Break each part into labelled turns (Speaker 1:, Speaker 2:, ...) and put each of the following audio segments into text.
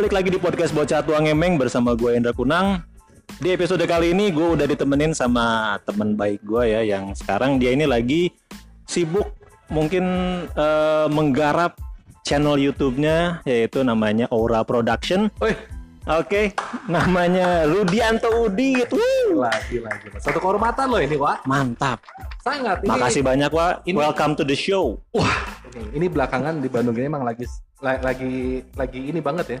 Speaker 1: balik lagi di podcast Bocah Tua Ngemeng bersama gue Indra Kunang. Di episode kali ini gue udah ditemenin sama teman baik gue ya yang sekarang dia ini lagi sibuk mungkin eh, menggarap channel YouTube-nya yaitu namanya Aura Production. Oke, namanya Rudianto Udit. Wuh,
Speaker 2: gila, gila, gila. Satu kehormatan loh ini, Wak.
Speaker 1: Mantap.
Speaker 2: Sangat. Ini,
Speaker 1: Makasih banyak, Wak.
Speaker 2: ini-
Speaker 1: Welcome to the show.
Speaker 2: Ini, ini belakangan di Bandung ini emang lagi la- lagi lagi ini banget ya.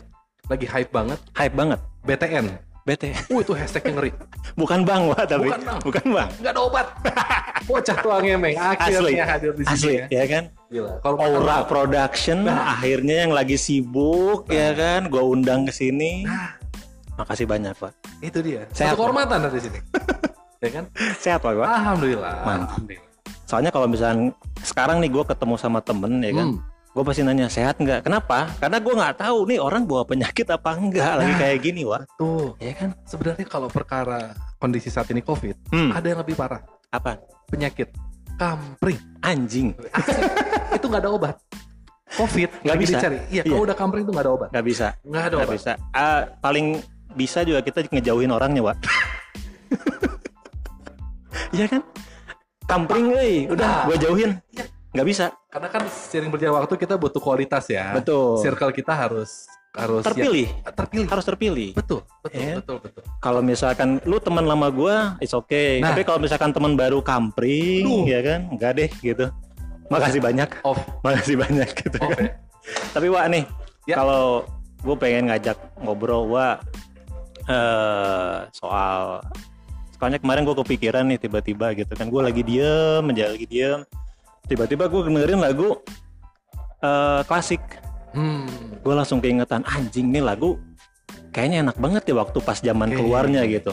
Speaker 2: Lagi hype banget.
Speaker 1: Hype banget.
Speaker 2: BTN.
Speaker 1: Bete.
Speaker 2: Uh, itu hashtag yang ngeri.
Speaker 1: Bukan Bang, Wak, tapi
Speaker 2: Bukan, Bang.
Speaker 1: bukan Bang.
Speaker 2: Nggak ada obat. Bocah tua ngemeng. Akhirnya hadir di sini
Speaker 1: Asli,
Speaker 2: ya.
Speaker 1: ya kan?
Speaker 2: Gila. Kalau
Speaker 1: Aura
Speaker 2: makan-
Speaker 1: Production akhirnya yang lagi sibuk ya kan gua undang ke sini. Makasih banyak, Pak.
Speaker 2: itu dia.
Speaker 1: Sehat,
Speaker 2: Satu kehormatan dari sini. ya kan?
Speaker 1: Sehat, Pak.
Speaker 2: Alhamdulillah.
Speaker 1: Mantap.
Speaker 2: Alhamdulillah.
Speaker 1: Soalnya kalau misalnya sekarang nih gua ketemu sama temen ya kan,
Speaker 2: Hmm.
Speaker 1: Gue pasti nanya sehat nggak? Kenapa? Karena gua nggak tahu nih orang bawa penyakit apa enggak lagi kayak gini, Wak.
Speaker 2: Tuh.
Speaker 1: Ya kan?
Speaker 2: Sebenarnya kalau perkara kondisi saat ini COVID,
Speaker 1: Hmm.
Speaker 2: ada yang lebih parah.
Speaker 1: Apa?
Speaker 2: Penyakit kampring.
Speaker 1: Anjing.
Speaker 2: Itu nggak ada obat. COVID
Speaker 1: Nggak bisa.
Speaker 2: dicari. Iya,
Speaker 1: Iya.
Speaker 2: kalau udah kampring itu nggak ada obat.
Speaker 1: Nggak bisa.
Speaker 2: Nggak ada
Speaker 1: Nggak
Speaker 2: obat.
Speaker 1: bisa. Ah, paling bisa juga kita ngejauhin orangnya, Wak. Iya kan? Kampring, euy. udah
Speaker 2: Nah.
Speaker 1: gua jauhin.
Speaker 2: Iya.
Speaker 1: Nggak bisa.
Speaker 2: Karena kan sering berjalan waktu kita butuh kualitas ya.
Speaker 1: Betul.
Speaker 2: Circle kita harus harus
Speaker 1: Terpilih.
Speaker 2: ya- terpilih.
Speaker 1: Harus terpilih.
Speaker 2: Betul, betul,
Speaker 1: Iya.
Speaker 2: betul, betul.
Speaker 1: Kalau misalkan lu teman lama gua, it's okay.
Speaker 2: Nah.
Speaker 1: Tapi kalau misalkan teman baru kampring,
Speaker 2: Duh.
Speaker 1: ya kan, enggak deh gitu. Makasih banyak,
Speaker 2: Off,
Speaker 1: makasih banyak gitu
Speaker 2: off
Speaker 1: kan.
Speaker 2: ya.
Speaker 1: Tapi Wak nih,
Speaker 2: Ya.
Speaker 1: kalau gue pengen ngajak ngobrol Wak eh soal soalnya kemarin gue kepikiran nih tiba-tiba gitu kan gue lagi diem aja lagi diem tiba-tiba gue dengerin lagu eh klasik
Speaker 2: Hmm.
Speaker 1: gue langsung keingetan anjing nih lagu kayaknya enak banget ya waktu pas zaman
Speaker 2: Oke.
Speaker 1: keluarnya gitu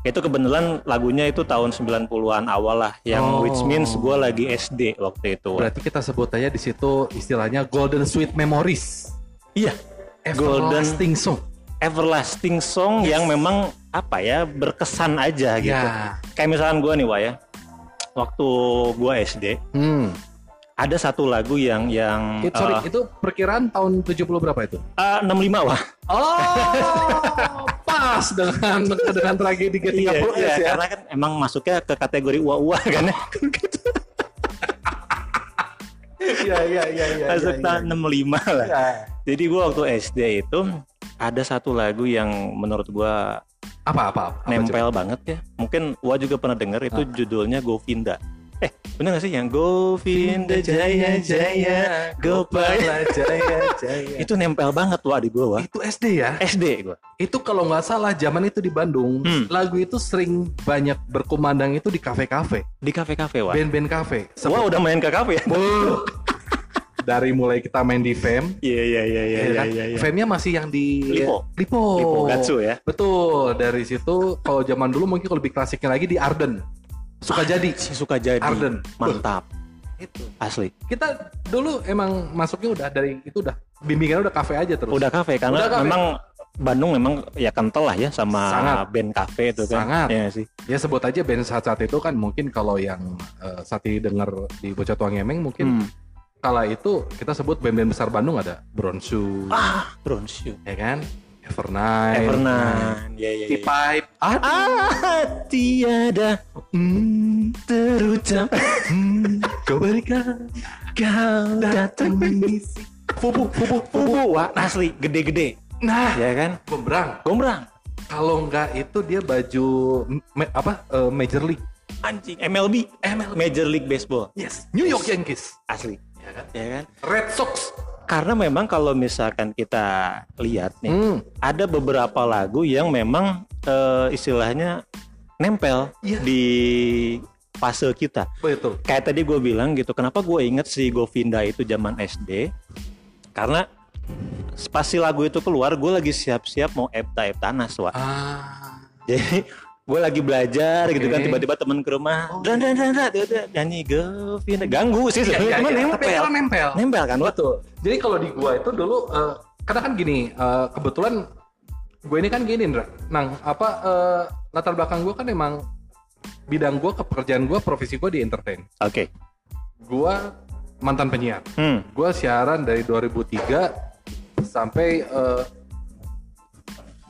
Speaker 1: itu kebetulan lagunya itu tahun 90-an awal lah yang
Speaker 2: Oh.
Speaker 1: which means gue lagi SD waktu itu
Speaker 2: Berarti kita sebut aja di situ istilahnya Golden Sweet Memories.
Speaker 1: iya Golden-
Speaker 2: Everlasting Song.
Speaker 1: everlasting song
Speaker 2: Yes.
Speaker 1: yang memang apa ya berkesan aja gitu
Speaker 2: Ya.
Speaker 1: kayak misalkan gue nih Wak ya waktu gue SD
Speaker 2: Hmm.
Speaker 1: ada satu lagu yang yang
Speaker 2: It- sorry,
Speaker 1: eh,
Speaker 2: itu perkiraan tahun 70 berapa itu?
Speaker 1: eh, 65 wah
Speaker 2: Oh, pas dengan dengan tragedi G30
Speaker 1: iya, iya,
Speaker 2: ya.
Speaker 1: karena kan emang masuknya ke kategori uwa-uwa kan ya
Speaker 2: Iya, iya, iya, iya.
Speaker 1: masuk
Speaker 2: iya,
Speaker 1: tahun 65 lah
Speaker 2: iya.
Speaker 1: Jadi gua waktu SD itu ada satu lagu yang menurut gua
Speaker 2: Apa apa? apa
Speaker 1: nempel banget ya. Mungkin Wa juga pernah denger itu judulnya Govinda. Eh, bener gak sih yang Govinda Jaya Jaya Gopala
Speaker 2: Jaya Jaya.
Speaker 1: Itu nempel banget Wa di gua, Wa.
Speaker 2: Itu SD ya?
Speaker 1: SD gua.
Speaker 2: Itu kalau nggak salah zaman itu di Bandung,
Speaker 1: Hmm.
Speaker 2: lagu itu sering banyak berkumandang itu di kafe-kafe,
Speaker 1: Di kafe-kafe, Wa.
Speaker 2: band-band kafe.
Speaker 1: Wah, udah main ke kafe ya?
Speaker 2: Dari mulai kita main di FEM,
Speaker 1: Iya, iya, iya, iya,
Speaker 2: ya
Speaker 1: iya,
Speaker 2: kan?
Speaker 1: iya. iya.
Speaker 2: FEM-nya masih yang di
Speaker 1: Lipo.
Speaker 2: Lipo.
Speaker 1: Lipo Gatsu ya.
Speaker 2: Betul. Dari situ kalau zaman dulu mungkin kalau lebih klasiknya lagi di Arden. Suka jadi.
Speaker 1: Si suka jadi.
Speaker 2: Arden.
Speaker 1: Mantap.
Speaker 2: Itu.
Speaker 1: Asli.
Speaker 2: Kita dulu emang masuknya udah dari itu udah bimbingannya udah kafe aja terus.
Speaker 1: Udah kafe karena
Speaker 2: Udah kafe.
Speaker 1: memang Bandung memang ya kental lah ya sama
Speaker 2: Sangat.
Speaker 1: band kafe itu kan.
Speaker 2: Sangat.
Speaker 1: Iya sih.
Speaker 2: Ya sebut aja band saat-saat itu kan mungkin kalau yang eh, saat ini denger di Bocah Tua Ngemeng mungkin
Speaker 1: Hmm.
Speaker 2: Kala itu kita sebut band-band besar Bandung ada Brown Shoe,
Speaker 1: Ah, Bronze Shoe.
Speaker 2: ya kan? Evernight,
Speaker 1: Evernan. Ya ya ya.
Speaker 2: T-Pipe, ada.
Speaker 1: Ah, tiada
Speaker 2: Hmm,
Speaker 1: terucap
Speaker 2: kau berikan
Speaker 1: kau datang.
Speaker 2: Fubu, fubu, fubu.
Speaker 1: Fubu, wah asli gede-gede.
Speaker 2: Nah,
Speaker 1: Ya kan?
Speaker 2: gombrang.
Speaker 1: Gombrang.
Speaker 2: Kalau nggak itu dia baju me- apa eh, Major League.
Speaker 1: Anjing MLB,
Speaker 2: MLB.
Speaker 1: Major League Baseball.
Speaker 2: Yes. New York Yankees.
Speaker 1: Asli.
Speaker 2: Ya kan?
Speaker 1: Ya kan?
Speaker 2: Red Sox.
Speaker 1: Karena memang kalau misalkan kita lihat nih,
Speaker 2: Hmm.
Speaker 1: ada beberapa lagu yang memang eh, istilahnya nempel
Speaker 2: Iya.
Speaker 1: di fase kita.
Speaker 2: Betul.
Speaker 1: Kayak tadi gue bilang gitu, kenapa gue inget si Govinda itu zaman SD? Karena pas si lagu itu keluar, gue lagi siap-siap mau Epta Eptanas, wah.
Speaker 2: Ah.
Speaker 1: Jadi gue lagi belajar gitu kan, tiba-tiba temen ke rumah,
Speaker 2: Oh.
Speaker 1: dan dan dan dan nyanyi Govinda, ganggu sih
Speaker 2: Iya,
Speaker 1: sebenarnya,
Speaker 2: iya,
Speaker 1: cuman
Speaker 2: iya.
Speaker 1: Nempel,
Speaker 2: nempel.
Speaker 1: nempel kan, wah.
Speaker 2: Betul. Jadi kalau di gua itu dulu eh, karena kan gini, eh, kebetulan gue ini kan gini, Indra. Nang, apa eh, latar belakang gua kan emang bidang gua pekerjaan gua profesi gua di entertain.
Speaker 1: Oke,
Speaker 2: Gua mantan penyiar.
Speaker 1: hmm,
Speaker 2: Gua siaran dari 2003 sampai eh,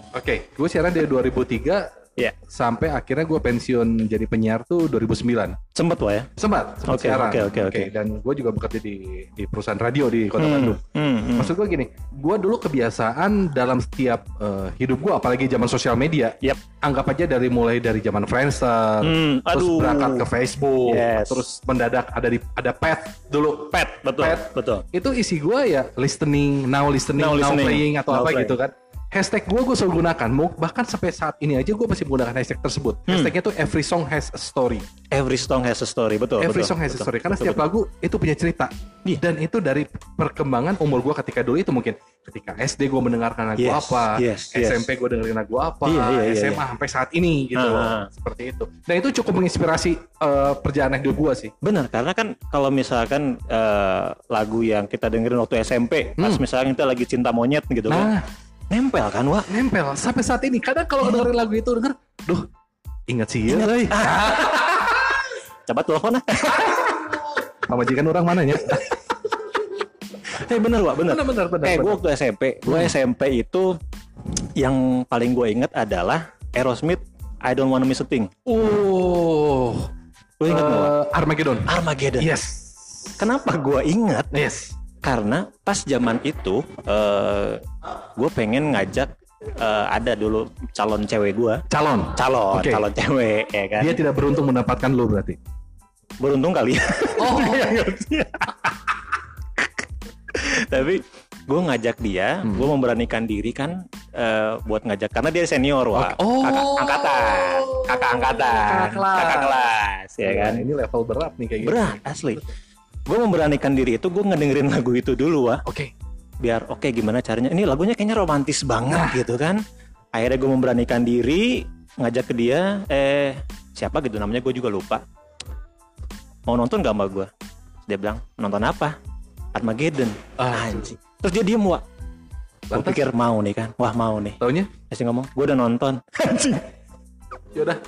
Speaker 2: Oke, gue siaran dari 2003
Speaker 1: Ya.
Speaker 2: sampai akhirnya gue pensiun jadi penyiar tuh 2009.
Speaker 1: Sempet Wak ya?
Speaker 2: Sempat, sempat
Speaker 1: Oke,
Speaker 2: siaran.
Speaker 1: oke, oke, oke.
Speaker 2: Dan gue juga bekerja di di perusahaan radio di Kota Bandung.
Speaker 1: Hmm, hmm.
Speaker 2: Maksud gue gini, gue dulu kebiasaan dalam setiap eh, hidup gue, apalagi zaman sosial media,
Speaker 1: Yap.
Speaker 2: anggap aja dari mulai dari zaman Friendster,
Speaker 1: Hmm,
Speaker 2: terus berangkat ke Facebook,
Speaker 1: Yes.
Speaker 2: terus mendadak ada di ada pet dulu.
Speaker 1: Pet, betul,
Speaker 2: Pet.
Speaker 1: betul.
Speaker 2: Itu isi gue ya listening, now listening,
Speaker 1: Now
Speaker 2: now,
Speaker 1: listening,
Speaker 2: playing atau
Speaker 1: now
Speaker 2: apa
Speaker 1: playing.
Speaker 2: gitu kan. Hashtag gue gue selalu gunakan, mau bahkan sampai saat ini aja gue masih menggunakan hashtag tersebut.
Speaker 1: Hmm.
Speaker 2: Hashtagnya tuh every song has a story.
Speaker 1: Every song has a story, betul.
Speaker 2: Every
Speaker 1: betul,
Speaker 2: song has a
Speaker 1: betul,
Speaker 2: story karena
Speaker 1: betul,
Speaker 2: setiap
Speaker 1: betul.
Speaker 2: lagu itu punya cerita.
Speaker 1: Iya.
Speaker 2: Dan itu dari perkembangan umur gua ketika dulu itu mungkin ketika SD gua mendengarkan lagu
Speaker 1: Yes,
Speaker 2: apa,
Speaker 1: yes, yes.
Speaker 2: SMP gua dengerin lagu apa,
Speaker 1: Iya, iya, iya,
Speaker 2: SMA sampai saat ini gitu
Speaker 1: Ah,
Speaker 2: loh.
Speaker 1: ah.
Speaker 2: Seperti itu. Dan itu cukup menginspirasi eh, perjalanan hidup gua sih.
Speaker 1: Benar, karena kan kalau misalkan eh, lagu yang kita dengerin waktu SMP, pas misalkan kita lagi cinta monyet gitu kan,
Speaker 2: Nah,
Speaker 1: nempel kan, Wak?
Speaker 2: nempel sampai saat ini. Kadang kalau dengerin lagu itu denger, duh, ingat sih ya.
Speaker 1: Coba telepon ah.
Speaker 2: Pamajikan orang mananya?
Speaker 1: Eh bener, Wak, bener.
Speaker 2: benar benar benar.
Speaker 1: Eh, gue waktu SMP, gue SMP itu yang paling gue inget adalah Aerosmith, I Don't Wanna Miss a Thing.
Speaker 2: Oh,
Speaker 1: Lu inget nggak, Wak?
Speaker 2: eh, Armageddon.
Speaker 1: Armageddon.
Speaker 2: Yes.
Speaker 1: Kenapa gue inget?
Speaker 2: Yes.
Speaker 1: Karena pas zaman itu, eh gue pengen ngajak eh, ada dulu calon cewek gue,
Speaker 2: Calon.
Speaker 1: calon,
Speaker 2: Oke.
Speaker 1: calon cewek, ya kan?
Speaker 2: Dia tidak beruntung mendapatkan lu berarti.
Speaker 1: beruntung kali ya.
Speaker 2: Oh,
Speaker 1: Tapi gue ngajak dia,
Speaker 2: Hmm.
Speaker 1: gue memberanikan diri kan eh, buat ngajak karena dia senior wah,
Speaker 2: Oh.
Speaker 1: kakak angkatan, kakak angkatan,
Speaker 2: Kakak kelas.
Speaker 1: kakak kelas, ya kan?
Speaker 2: Ini level berat nih kayak gitu.
Speaker 1: Berat asli. Gue memberanikan diri itu gue ngedengerin lagu itu dulu wah,
Speaker 2: Oke.
Speaker 1: biar oke gimana caranya. Ini lagunya kayaknya romantis banget
Speaker 2: Nah.
Speaker 1: gitu kan. Akhirnya gue memberanikan diri ngajak ke dia, eh siapa gitu namanya gue juga lupa. Mau nonton gak sama gue? Dia bilang nonton apa? Armageddon.
Speaker 2: Ah,
Speaker 1: Anjing. Terus dia diem wah. Gue pikir mau nih kan. Wah mau nih.
Speaker 2: Taunya?
Speaker 1: Masih ngomong, gue udah nonton. Anjing.
Speaker 2: Yaudah.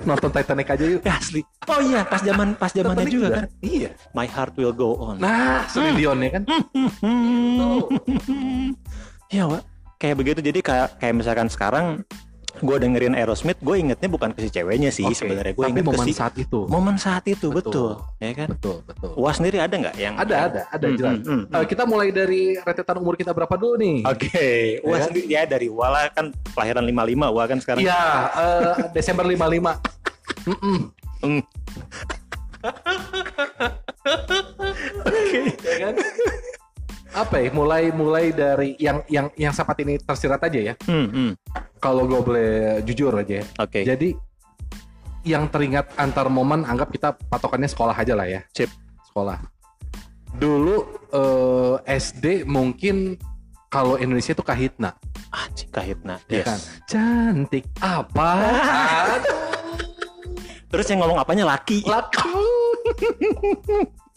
Speaker 2: Nonton Titanic aja yuk.
Speaker 1: Ya, asli. Oh iya, pas zaman pas zamannya
Speaker 2: Titanic
Speaker 1: juga
Speaker 2: udah.
Speaker 1: kan.
Speaker 2: Iya.
Speaker 1: My heart will go on.
Speaker 2: Nah, Celine Dion ya kan?
Speaker 1: Iya, Wak. Kayak begitu. Jadi kayak kayak misalkan sekarang gue dengerin Aerosmith, gue ingetnya bukan ke si ceweknya sih
Speaker 2: Oke,
Speaker 1: sebenarnya. Gue inget ke
Speaker 2: momen
Speaker 1: si
Speaker 2: saat itu.
Speaker 1: momen saat itu
Speaker 2: Betul.
Speaker 1: betul, ya kan?
Speaker 2: Betul, betul.
Speaker 1: Wah sendiri ada nggak yang
Speaker 2: Ada, ada, ada
Speaker 1: Hmm,
Speaker 2: jelas.
Speaker 1: hmm, hmm.
Speaker 2: Eh, kita mulai dari rentetan umur kita berapa dulu nih?
Speaker 1: Oke, Wah
Speaker 2: kan?
Speaker 1: sendiri ya dari Wala kan kelahiran 55, Wah kan sekarang.
Speaker 2: Iya, eh, Desember 55. Mm-mm.
Speaker 1: Hmm.
Speaker 2: Ya kan? Apa ya? Mulai mulai dari yang yang yang saat ini tersirat aja ya.
Speaker 1: Hmm, hmm.
Speaker 2: Kalau gue boleh jujur aja ya.
Speaker 1: Oke.
Speaker 2: Jadi yang teringat antar momen anggap kita patokannya sekolah aja lah ya.
Speaker 1: Sip.
Speaker 2: Sekolah. Dulu eh, SD mungkin kalau Indonesia itu kahitna,
Speaker 1: Ah, Cika Hitna.
Speaker 2: ya
Speaker 1: Yes.
Speaker 2: kan? Cantik apa?
Speaker 1: Terus yang ngomong apanya laki.
Speaker 2: Laku.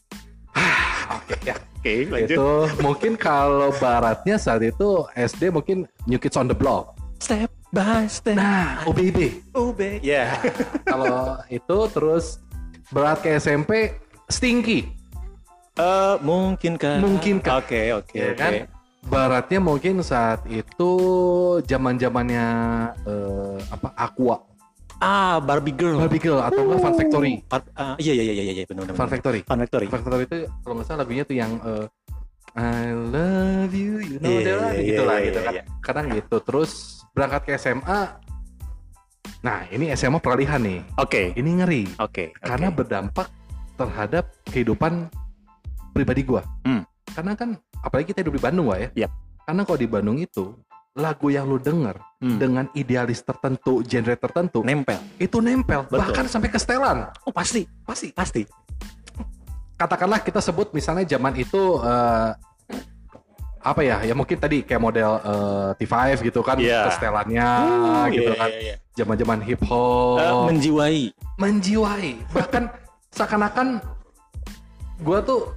Speaker 2: Oke ya.
Speaker 1: Oke, lanjut.
Speaker 2: Itu mungkin kalau baratnya saat itu SD mungkin New Kids on the Block.
Speaker 1: Step by step.
Speaker 2: Nah, OBB.
Speaker 1: Ube. Ya.
Speaker 2: kalau itu terus berat ke SMP Stinky.
Speaker 1: Eh, mungkinkah?
Speaker 2: Mungkinkah.
Speaker 1: Oke, oke,
Speaker 2: ya
Speaker 1: oke.
Speaker 2: kan? Baratnya mungkin saat itu zaman zamannya eh, apa Aqua,
Speaker 1: Ah, Barbie Girl.
Speaker 2: Barbie Girl atau enggak Fun Factory.
Speaker 1: Bar- ah, iya, iya, iya, iya, iya, benar, benar.
Speaker 2: Fun Factory.
Speaker 1: Fun Factory.
Speaker 2: Fun Factory itu kalau nggak salah lagunya tuh yang eh, I love you, you know
Speaker 1: Iya,
Speaker 2: that
Speaker 1: iya,
Speaker 2: gitu
Speaker 1: iya,
Speaker 2: lah
Speaker 1: iya,
Speaker 2: gitu kan.
Speaker 1: iya.
Speaker 2: Kadang gitu. Terus berangkat ke SMA. Nah ini SMA peralihan nih.
Speaker 1: Oke,
Speaker 2: Ini ngeri
Speaker 1: oke.
Speaker 2: karena
Speaker 1: oke.
Speaker 2: berdampak terhadap kehidupan pribadi gua.
Speaker 1: Hmm.
Speaker 2: Karena kan apalagi kita hidup di Bandung, Wak ya.
Speaker 1: Yap.
Speaker 2: Karena kalau di Bandung itu lagu yang lu denger
Speaker 1: Hmm.
Speaker 2: dengan idealis tertentu, genre tertentu,
Speaker 1: nempel.
Speaker 2: itu nempel
Speaker 1: Betul.
Speaker 2: bahkan sampai ke setelan.
Speaker 1: Oh, pasti,
Speaker 2: Pasti.
Speaker 1: pasti.
Speaker 2: Katakanlah kita sebut misalnya zaman itu eh, apa ya? Ya mungkin tadi kayak model eh, T5 gitu kan,
Speaker 1: Iya.
Speaker 2: kesetelannya gitu
Speaker 1: Iya,
Speaker 2: kan.
Speaker 1: iya, iya.
Speaker 2: Zaman-zaman hip hop.
Speaker 1: Eh, menjiwai.
Speaker 2: menjiwai bahkan seakan-akan gua tuh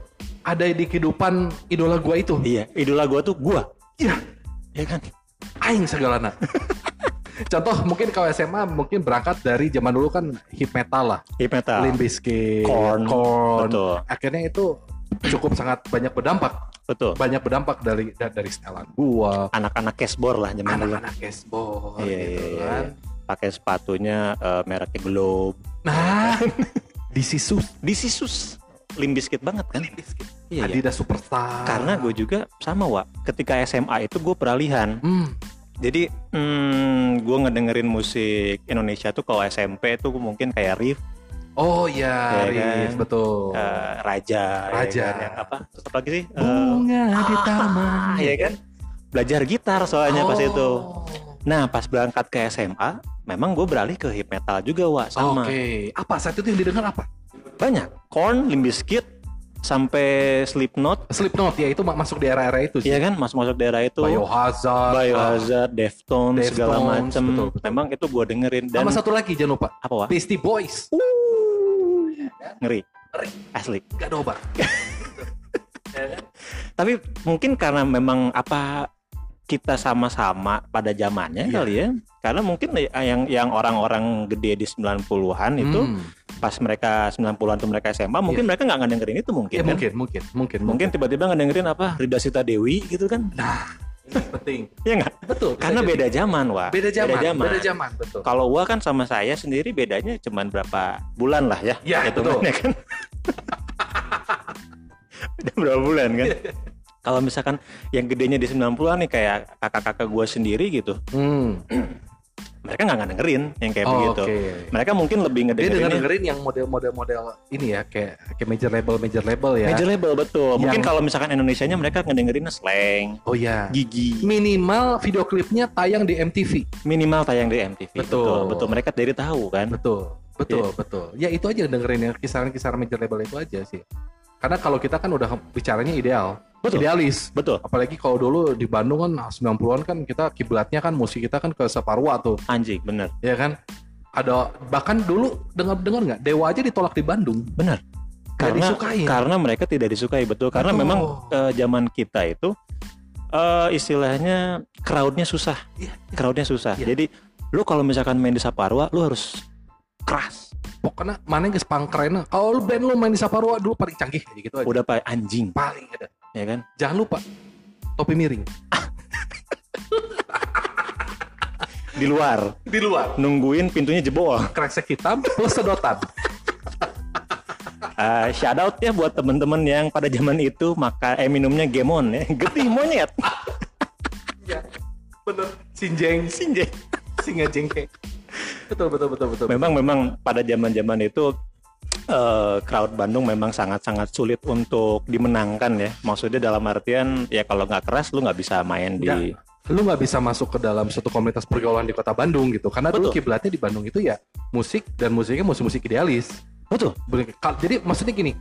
Speaker 2: ada di kehidupan idola gua itu
Speaker 1: Iya, idola gua tuh gua.
Speaker 2: iya
Speaker 1: Ya kan?
Speaker 2: Aing segalana contoh mungkin kalau SMA mungkin berangkat dari zaman dulu kan hip metal lah
Speaker 1: Hip metal.
Speaker 2: Limp Bizkit,
Speaker 1: Korn.
Speaker 2: Korn.
Speaker 1: Betul.
Speaker 2: akhirnya itu cukup sangat banyak berdampak,
Speaker 1: betul
Speaker 2: banyak berdampak dari da- dari setelan gua,
Speaker 1: anak-anak cashboard lah zaman dulu
Speaker 2: anak-anak cashboard
Speaker 1: Iya,
Speaker 2: gitu
Speaker 1: iya, iya,
Speaker 2: kan.
Speaker 1: pakai sepatunya eh, mereknya Globe
Speaker 2: Nah, di sisus
Speaker 1: DC Sus limbiskit banget kan iya, iya.
Speaker 2: Adidas Superstar.
Speaker 1: karena gue juga sama wa ketika SMA itu gue peralihan
Speaker 2: Hmm.
Speaker 1: Jadi hmm, gue ngedengerin musik Indonesia tuh kalau SMP tuh mungkin kayak Rif
Speaker 2: Oh iya,
Speaker 1: Iya
Speaker 2: Rif,
Speaker 1: kan?
Speaker 2: betul.
Speaker 1: eh, Raja ya
Speaker 2: Raja.
Speaker 1: kan? Yang apa terus apa lagi sih Eh,
Speaker 2: Bunga di taman.
Speaker 1: ah, ya kan belajar gitar soalnya pas
Speaker 2: Oh.
Speaker 1: itu nah pas berangkat ke SMA memang gue beralih ke hip metal juga wa sama
Speaker 2: Oke, apa saat itu yang didengar apa?
Speaker 1: banyak Korn, Limp Bizkit sampai Slipknot
Speaker 2: Slipknot ya itu ma- masuk di era-era itu sih.
Speaker 1: Iya kan masuk-masuk daerah itu
Speaker 2: Biohazard.
Speaker 1: Biohazard, Deftones, segala
Speaker 2: Deftones,
Speaker 1: macem.
Speaker 2: betul, betul.
Speaker 1: Memang itu gue dengerin dan
Speaker 2: Sama satu lagi jangan lupa.
Speaker 1: apa wah?
Speaker 2: Beastie Boys.
Speaker 1: Ngeri.
Speaker 2: Ngeri.
Speaker 1: Asli.
Speaker 2: Gak ada obat.
Speaker 1: Tapi mungkin karena memang apa kita sama-sama pada zamannya
Speaker 2: Iya.
Speaker 1: kali ya. Karena mungkin yang yang orang-orang gede di 90-an itu
Speaker 2: Hmm.
Speaker 1: Pas mereka 90-an tuh mereka SMA, mungkin mereka nggak ngedengerin itu mungkin
Speaker 2: Ya,
Speaker 1: kan.
Speaker 2: mungkin, mungkin, mungkin,
Speaker 1: Mungkin tiba-tiba ngedengerin apa Rida Sita Dewi gitu kan.
Speaker 2: penting.
Speaker 1: Iya nggak?
Speaker 2: Betul.
Speaker 1: Karena
Speaker 2: bisa
Speaker 1: beda zaman, wah.
Speaker 2: jadi. beda zaman, beda zaman, betul.
Speaker 1: Kalau gua kan sama saya sendiri bedanya cuman berapa bulan lah ya.
Speaker 2: Ya,
Speaker 1: hitungannya kan. Udah berapa bulan kan? Kalau misalkan yang gedenya di 90-an nih kayak kakak-kakak gua sendiri gitu,
Speaker 2: Hmm.
Speaker 1: Mereka nggak dengerin yang kayak
Speaker 2: Oh,
Speaker 1: begitu.
Speaker 2: Oke.
Speaker 1: Mereka mungkin lebih
Speaker 2: Dia
Speaker 1: ngedengerin yang
Speaker 2: dengerin yang model-model model ini ya kayak kayak major label major label ya.
Speaker 1: major label betul. Mungkin
Speaker 2: Yang-
Speaker 1: kalau misalkan Indonesianya mereka ngedengerinnya slang,
Speaker 2: Oh ya.
Speaker 1: gigi,
Speaker 2: Minimal video klipnya tayang di MTV.
Speaker 1: minimal tayang di MTV.
Speaker 2: Betul.
Speaker 1: betul. Mereka dari tahu kan.
Speaker 2: Betul. Betul, betul. Ya itu aja dengerin yang kisaran-kisaran major label itu aja sih. Karena kalau kita kan udah bicaranya ideal,
Speaker 1: Betul.
Speaker 2: idealis.
Speaker 1: Betul.
Speaker 2: Apalagi kalau dulu di Bandung kan 90-an kan kita kiblatnya kan musik kita kan ke Saparwa tuh,
Speaker 1: Anjing, bener.
Speaker 2: ya kan? Ada bahkan dulu dengar-dengar nggak Dewa aja ditolak di Bandung.
Speaker 1: Benar.
Speaker 2: Nggak
Speaker 1: Karena
Speaker 2: disukai.
Speaker 1: karena mereka tidak disukai betul. Karena
Speaker 2: Betul.
Speaker 1: memang eh, zaman kita itu eh, istilahnya crowdnya susah.
Speaker 2: Iya,
Speaker 1: Crowdnya susah.
Speaker 2: Iya.
Speaker 1: Jadi lu kalau misalkan main di Saparwa, lu harus keras.
Speaker 2: Pokoknya mana yang pang keren. Kalau lu band lu main di Saparwa dulu paling canggih gitu aja.
Speaker 1: Udah pak anjing,
Speaker 2: Paling ada.
Speaker 1: Ya kan?
Speaker 2: Jangan lupa topi miring
Speaker 1: Di luar
Speaker 2: di luar.
Speaker 1: nungguin pintunya jebol.
Speaker 2: Kresek hitam plus sedotan.
Speaker 1: Eh, shout out ya buat temen-temen yang pada zaman itu maka eh minumnya Gemon ya. Getih monyet.
Speaker 2: Ya, bener. Sinjeng, sinjeng, singa jengke. Betul, betul, betul, betul.
Speaker 1: memang memang pada zaman-zaman itu eh, crowd Bandung memang sangat-sangat sulit untuk dimenangkan ya. Maksudnya dalam artian ya kalau nggak keras lu nggak bisa main di
Speaker 2: Ya, lu nggak bisa masuk ke dalam suatu komunitas pergaulan di kota Bandung gitu. Karena dulu
Speaker 1: Betul.
Speaker 2: kiblatnya di Bandung itu ya musik dan musiknya musik-musik idealis.
Speaker 1: betul.
Speaker 2: Jadi maksudnya gini,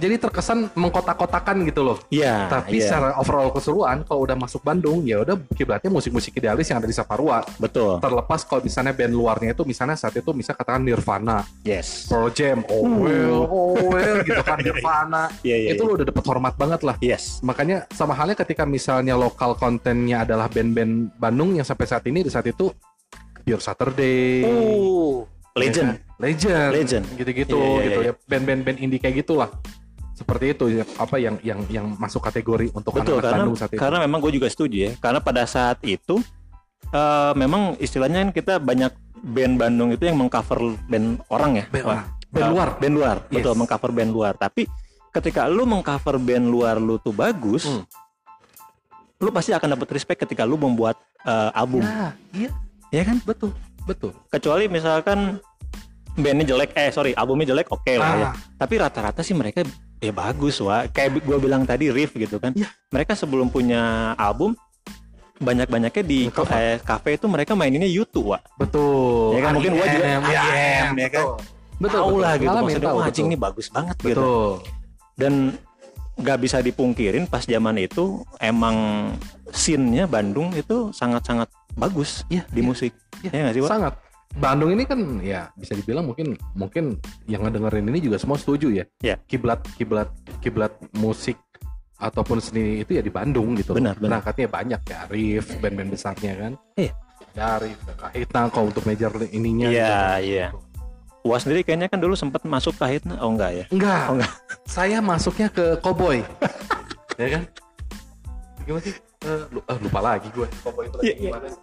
Speaker 2: jadi terkesan mengkotak-kotakan gitu loh.
Speaker 1: Iya.
Speaker 2: Tapi
Speaker 1: iya.
Speaker 2: secara overall keseluruhan, kalau udah masuk Bandung, ya udah kiblatnya musik-musik idealis yang ada di Saparwa.
Speaker 1: betul.
Speaker 2: Terlepas kalau misalnya band luarnya itu, misalnya saat itu misalnya katakan Nirvana,
Speaker 1: Yes.
Speaker 2: Pearl Jam, oh well, oh well, gitu kan Nirvana.
Speaker 1: Iya iya.
Speaker 2: itu
Speaker 1: iya.
Speaker 2: lo udah dapet hormat banget lah.
Speaker 1: Yes.
Speaker 2: Makanya sama halnya ketika misalnya lokal kontennya adalah band-band Bandung yang sampai saat ini di saat itu Pure Saturday,
Speaker 1: legend.
Speaker 2: ya kan? legend,
Speaker 1: Legend.
Speaker 2: gitu-gitu,
Speaker 1: Iya,
Speaker 2: gitu ya band-band band indie kayak gitulah. Seperti itu ya, apa yang yang yang masuk kategori untuk
Speaker 1: Betul
Speaker 2: anak-anak
Speaker 1: karena
Speaker 2: saat itu.
Speaker 1: karena memang gue juga setuju ya. Karena pada saat itu eh, memang istilahnya kan kita banyak band Bandung itu yang mengcover band orang ya.
Speaker 2: Band
Speaker 1: Wah.
Speaker 2: Band
Speaker 1: eh,
Speaker 2: luar.
Speaker 1: Band luar.
Speaker 2: Yes.
Speaker 1: Betul mengcover band luar. Tapi ketika lu mengcover band luar lu tuh bagus,
Speaker 2: Hmm.
Speaker 1: lu pasti akan dapat respect ketika lu membuat eh, album.
Speaker 2: Ya, iya,
Speaker 1: Ya kan?
Speaker 2: betul, betul.
Speaker 1: Kecuali misalkan bandnya jelek, eh sorry albumnya jelek, oke lah ya.
Speaker 2: Ah,
Speaker 1: Tapi rata-rata sih mereka ya bagus wah. Kayak gue bilang tadi riff gitu kan.
Speaker 2: Iya.
Speaker 1: Mereka sebelum punya album banyak-banyaknya di
Speaker 2: Ngecover.
Speaker 1: eh, cafe itu mereka maininnya YouTube wah.
Speaker 2: betul.
Speaker 1: Ya kan, mungkin gua juga
Speaker 2: IM,
Speaker 1: IM, ya kan?
Speaker 2: betul. Betul,
Speaker 1: Tahu
Speaker 2: betul.
Speaker 1: lah gitu maksudnya wah anjing
Speaker 2: betul.
Speaker 1: ini bagus banget gitu.
Speaker 2: Betul.
Speaker 1: Dan nggak bisa dipungkirin pas zaman itu emang scene-nya Bandung itu sangat-sangat bagus
Speaker 2: Iya,
Speaker 1: di
Speaker 2: iya.
Speaker 1: musik.
Speaker 2: Iya,
Speaker 1: Ya nggak sih, Wak?
Speaker 2: Sangat. Bandung ini kan ya bisa dibilang mungkin mungkin yang ngedengerin ini juga semua setuju ya.
Speaker 1: Iya.
Speaker 2: Kiblat kiblat kiblat musik ataupun seni itu ya di Bandung gitu.
Speaker 1: Benar, benar.
Speaker 2: Berangkatnya banyak ya Arif, band-band besarnya kan.
Speaker 1: Iya.
Speaker 2: Ya Arif, Kahitna kalau untuk major ininya.
Speaker 1: Iya,
Speaker 2: gitu.
Speaker 1: iya. Wah sendiri kayaknya kan dulu sempat masuk kahit oh enggak ya?
Speaker 2: Enggak.
Speaker 1: Oh, enggak.
Speaker 2: saya masuknya ke cowboy. ya kan? Gimana sih? Eh, eh, lupa lagi gue. Cowboy itu lagi
Speaker 1: Iya, iya.
Speaker 2: gimana sih?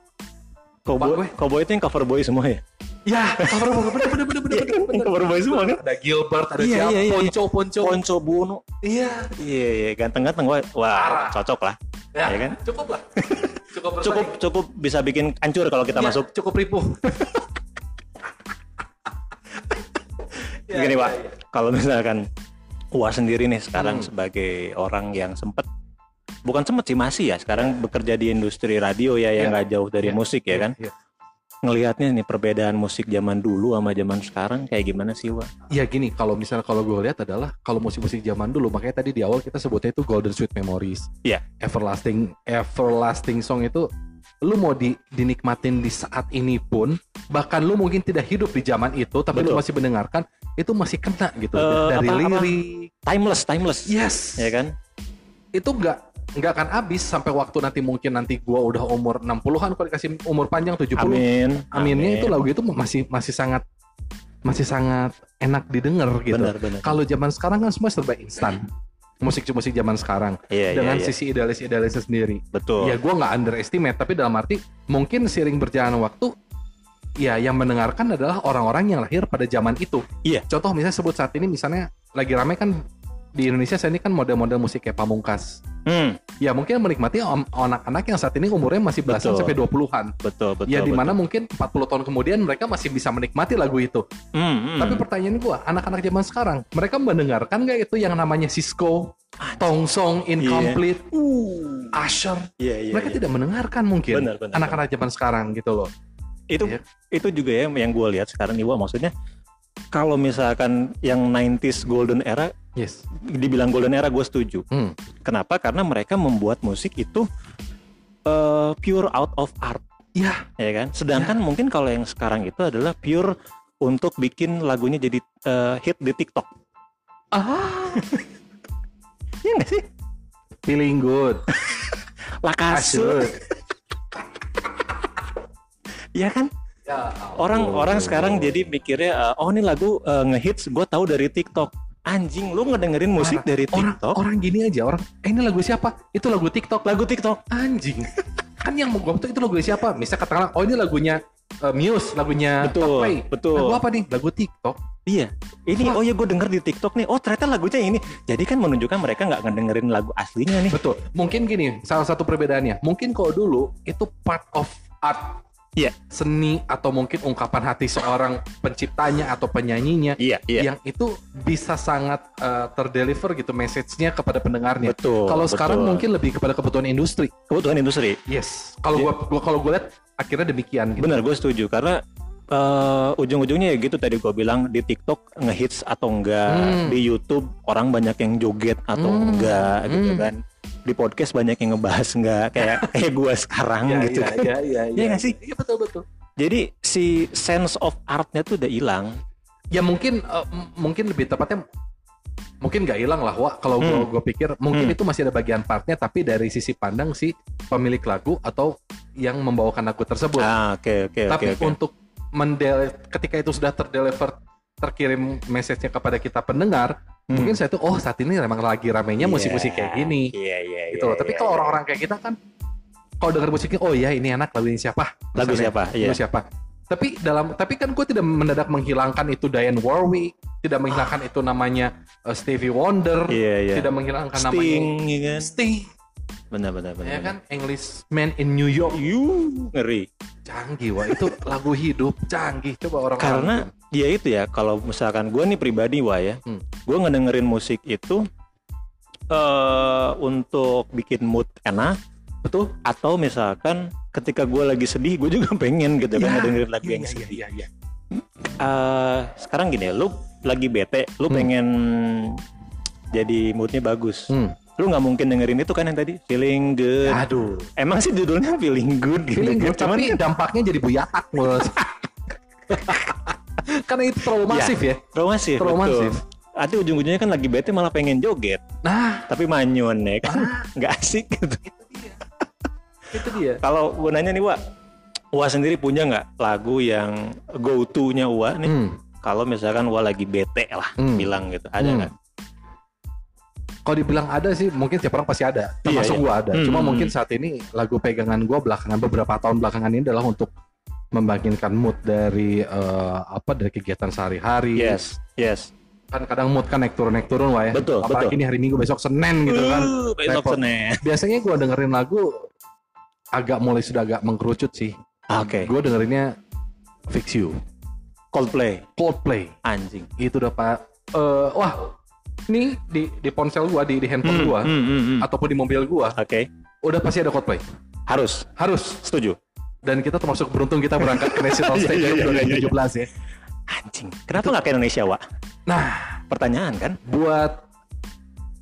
Speaker 1: Cowboy,
Speaker 2: gue.
Speaker 1: cowboy itu yang cover boy semua ya?
Speaker 2: Ya, cover bener bener bener bener bener. bener, bener.
Speaker 1: cover boy semua kan?
Speaker 2: Ada Gilbert, ada
Speaker 1: Iya,
Speaker 2: siapa?
Speaker 1: iya, iya, iya.
Speaker 2: Ponco, Ponco.
Speaker 1: Ponco Bono.
Speaker 2: Iya.
Speaker 1: Iya, iya, ganteng-ganteng. Wah, wah
Speaker 2: Parah.
Speaker 1: cocok lah.
Speaker 2: Ya,
Speaker 1: Iya kan?
Speaker 2: Cukup lah. Cukup bersaing.
Speaker 1: Cukup cukup bisa bikin hancur kalau kita
Speaker 2: Iya,
Speaker 1: masuk.
Speaker 2: Cukup ripuh. Ya,
Speaker 1: Gini,
Speaker 2: ya,
Speaker 1: Pak.
Speaker 2: ya.
Speaker 1: Kalau misalkan Wah sendiri nih sekarang
Speaker 2: Hmm.
Speaker 1: sebagai orang yang sempet bukan sempet sih masih ya sekarang bekerja di industri radio ya yang
Speaker 2: Iya.
Speaker 1: nggak jauh dari
Speaker 2: Iya,
Speaker 1: musik ya kan
Speaker 2: Iya.
Speaker 1: ngelihatnya nih perbedaan musik zaman dulu sama zaman sekarang kayak gimana sih Wah?
Speaker 2: Ya gini, kalau misalnya kalau gue lihat adalah kalau musik-musik zaman dulu, makanya tadi di awal kita sebutnya itu Golden Sweet Memories.
Speaker 1: Iya.
Speaker 2: Everlasting, everlasting song itu lu mau di, dinikmatin di saat ini pun, bahkan lu mungkin tidak hidup di zaman itu, tapi lu
Speaker 1: Betul.
Speaker 2: masih mendengarkan, itu masih kena gitu
Speaker 1: Eh,
Speaker 2: dari
Speaker 1: apa- apa?
Speaker 2: lirik.
Speaker 1: Timeless, timeless.
Speaker 2: Yes.
Speaker 1: Ya kan?
Speaker 2: Itu nggak nggak akan habis sampai waktu nanti mungkin nanti gua udah umur 60-an kalau dikasih umur panjang 70
Speaker 1: Amin.
Speaker 2: aminnya
Speaker 1: Amin.
Speaker 2: itu lagu itu masih masih sangat masih sangat enak didengar gitu.
Speaker 1: Benar, benar.
Speaker 2: Kalau zaman sekarang kan semua serba instan. Musik-musik zaman sekarang
Speaker 1: Iya, iya,
Speaker 2: dengan
Speaker 1: iya.
Speaker 2: sisi idealis-idealisnya sendiri.
Speaker 1: Betul.
Speaker 2: Ya gue nggak underestimate, tapi dalam arti mungkin seiring berjalan waktu, ya yang mendengarkan adalah orang-orang yang lahir pada zaman itu.
Speaker 1: Iya.
Speaker 2: Contoh misalnya sebut saat ini misalnya lagi rame kan di Indonesia saat ini kan model-model musik kayak Pamungkas.
Speaker 1: Hmm,
Speaker 2: Ya mungkin menikmati anak-anak yang saat ini umurnya masih belasan
Speaker 1: Betul.
Speaker 2: sampai 20-an.
Speaker 1: betul, betul.
Speaker 2: ya
Speaker 1: betul.
Speaker 2: di mana mungkin 40 tahun kemudian mereka masih bisa menikmati lagu itu.
Speaker 1: Hmm, hmm.
Speaker 2: Tapi pertanyaan gua, anak-anak zaman sekarang, mereka mendengarkan nggak itu yang namanya Cisco, Tongsong, Incomplete, uh, Usher?
Speaker 1: Iya, iya,
Speaker 2: mereka
Speaker 1: iya.
Speaker 2: tidak mendengarkan mungkin anak-anak zaman sekarang gitu loh.
Speaker 1: itu
Speaker 2: Iya.
Speaker 1: itu juga ya yang gue lihat sekarang nih Wah. maksudnya kalau misalkan yang 90s golden era
Speaker 2: Yes.
Speaker 1: dibilang golden era gue setuju.
Speaker 2: Hmm.
Speaker 1: kenapa? Karena mereka membuat musik itu eh, pure out of art.
Speaker 2: Ya,
Speaker 1: ya kan? Sedangkan mungkin kalau yang sekarang itu adalah pure untuk bikin lagunya jadi eh, hit di TikTok.
Speaker 2: Ah,
Speaker 1: Iya nggak sih?
Speaker 2: Feeling good.
Speaker 1: lakasu
Speaker 2: Asyik.
Speaker 1: ya kan?
Speaker 2: Ya,
Speaker 1: orang-orang
Speaker 2: ampun.
Speaker 1: sekarang jadi mikirnya eh, oh ini lagu eh, ngehits gue tahu dari TikTok anjing lu ngedengerin musik
Speaker 2: Parah.
Speaker 1: dari
Speaker 2: orang
Speaker 1: TikTok?
Speaker 2: orang gini aja orang eh ini lagu siapa? Itu lagu TikTok.
Speaker 1: Lagu TikTok.
Speaker 2: Anjing. Kan yang mau gue itu lagu siapa? Misalnya katakanlah oh ini lagunya uh, Muse lagunya
Speaker 1: Betul,
Speaker 2: Coldplay
Speaker 1: betul.
Speaker 2: lagu apa nih? Lagu TikTok.
Speaker 1: Iya, ini
Speaker 2: Wah.
Speaker 1: oh ya gue denger di TikTok nih. Oh ternyata lagunya ini. Jadi kan menunjukkan mereka nggak ngedengerin lagu aslinya nih.
Speaker 2: betul. Mungkin gini salah satu perbedaannya. Mungkin kalau dulu itu part of art
Speaker 1: Iya.
Speaker 2: seni atau mungkin ungkapan hati seorang penciptanya atau penyanyinya
Speaker 1: Iya, iya.
Speaker 2: yang itu bisa sangat uh, terdeliver gitu message-nya kepada pendengarnya
Speaker 1: Betul.
Speaker 2: kalau sekarang mungkin lebih kepada kebutuhan industri
Speaker 1: kebutuhan industri.
Speaker 2: yes kalau
Speaker 1: Iya.
Speaker 2: gua, gua kalau gue lihat akhirnya demikian gitu
Speaker 1: Bener, gue setuju karena eh, ujung-ujungnya ya gitu tadi gue bilang di TikTok ngehits atau enggak,
Speaker 2: Hmm.
Speaker 1: di YouTube orang banyak yang joget atau
Speaker 2: Hmm.
Speaker 1: enggak gitu
Speaker 2: Hmm.
Speaker 1: kan. Di podcast banyak yang ngebahas enggak kayak kayak gue sekarang gitu.
Speaker 2: ya, ya, ya,
Speaker 1: Iya nggak sih?
Speaker 2: Iya betul betul.
Speaker 1: Jadi si sense of artnya tuh udah hilang.
Speaker 2: Ya mungkin m- mungkin lebih tepatnya mungkin nggak hilang lah Wak. Kalau
Speaker 1: Hmm.
Speaker 2: gua pikir mungkin
Speaker 1: Hmm.
Speaker 2: itu masih ada bagian partnya tapi dari sisi pandang si pemilik lagu atau yang membawakan lagu tersebut.
Speaker 1: Ah, oke oke oke
Speaker 2: tapi
Speaker 1: oke.
Speaker 2: untuk mendel ketika itu sudah terdeliver terkirim message-nya kepada kita pendengar,
Speaker 1: Hmm.
Speaker 2: mungkin saya tuh oh saat ini memang lagi ramenya musik-musik kayak gini.
Speaker 1: Iya iya
Speaker 2: gitu loh.
Speaker 1: iya,
Speaker 2: Tapi
Speaker 1: iya,
Speaker 2: kalau
Speaker 1: iya.
Speaker 2: orang-orang kayak kita kan kalau dengar musiknya oh iya ini enak lagu ini siapa?
Speaker 1: Lagu
Speaker 2: Misalnya,
Speaker 1: siapa? Iya.
Speaker 2: Lagu siapa? Tapi dalam tapi kan gue tidak mendadak menghilangkan itu Diane Warwick, tidak menghilangkan itu namanya uh, Stevie Wonder,
Speaker 1: Iya iya.
Speaker 2: tidak menghilangkan
Speaker 1: Sting
Speaker 2: namanya
Speaker 1: ya kan.
Speaker 2: Sting,
Speaker 1: Benar benar benar.
Speaker 2: ya kan Englishman in New York.
Speaker 1: You ngeri.
Speaker 2: Canggih wah itu lagu hidup canggih coba orang
Speaker 1: Karena dia itu ya kalau misalkan gue nih pribadi wah ya,
Speaker 2: Hmm.
Speaker 1: gue ngedengerin musik itu eh untuk bikin mood enak
Speaker 2: betul
Speaker 1: atau misalkan ketika gue lagi sedih gue juga pengen gitu kan
Speaker 2: Ya,
Speaker 1: ngedengerin lagu
Speaker 2: iya,
Speaker 1: yang
Speaker 2: iya,
Speaker 1: sedih.
Speaker 2: iya, iya.
Speaker 1: Eh, sekarang gini, lu lagi bete, lu
Speaker 2: Hmm.
Speaker 1: pengen jadi moodnya bagus.
Speaker 2: Hmm.
Speaker 1: Lu nggak mungkin dengerin itu kan yang tadi feeling good.
Speaker 2: Aduh,
Speaker 1: Emang sih judulnya feeling good gitu.
Speaker 2: feeling good,
Speaker 1: Cuman
Speaker 2: tapi dampaknya jadi buyatak bos. Karena itu terlalu masif ya.
Speaker 1: terlalu masif.
Speaker 2: Terlalu
Speaker 1: betul.
Speaker 2: masif.
Speaker 1: Nanti ujung-ujungnya kan lagi bete malah pengen joget,
Speaker 2: Nah,
Speaker 1: tapi manyun ya kan, nggak asik gitu.
Speaker 2: itu dia. itu dia.
Speaker 1: Kalau gue nanya nih, Wak, Wak sendiri punya nggak lagu yang go to-nya Wak nih?
Speaker 2: Hmm.
Speaker 1: Kalau misalkan Wak lagi bete lah,
Speaker 2: Hmm.
Speaker 1: bilang gitu, ada
Speaker 2: Hmm.
Speaker 1: nggak?
Speaker 2: kalau dibilang ada sih mungkin tiap orang pasti ada. Termasuk
Speaker 1: Iya, iya.
Speaker 2: gua ada.
Speaker 1: Hmm,
Speaker 2: Cuma
Speaker 1: hmm,
Speaker 2: mungkin saat ini lagu pegangan gua belakangan beberapa tahun belakangan ini adalah untuk membangkitkan mood dari eh, apa dari kegiatan sehari-hari.
Speaker 1: Yes, yes.
Speaker 2: Kan kadang mood kan naik turun naik turun wah ya.
Speaker 1: Betul,
Speaker 2: Apalagi
Speaker 1: betul.
Speaker 2: ini hari Minggu besok Senin gitu kan.
Speaker 1: Uh, besok
Speaker 2: Repot.
Speaker 1: Senin.
Speaker 2: Biasanya gua dengerin lagu agak mulai sudah agak mengkerucut sih.
Speaker 1: Oke.
Speaker 2: Gue dengerinnya Fix You,
Speaker 1: Coldplay.
Speaker 2: Coldplay.
Speaker 1: Anjing.
Speaker 2: Itu udah pak. eh, wah, nih di di ponsel gua, di di handphone
Speaker 1: Hmm,
Speaker 2: gua,
Speaker 1: hmm, hmm, hmm.
Speaker 2: ataupun di mobil gua,
Speaker 1: Oke.
Speaker 2: udah pasti ada Coldplay.
Speaker 1: Harus.
Speaker 2: Harus.
Speaker 1: Setuju.
Speaker 2: Dan kita termasuk beruntung kita berangkat ke National Stadium
Speaker 1: iya, iya, iya,
Speaker 2: 2017 ya.
Speaker 1: Anjing. Kenapa nggak ke Indonesia, Wak?
Speaker 2: Nah,
Speaker 1: Pertanyaan kan?
Speaker 2: buat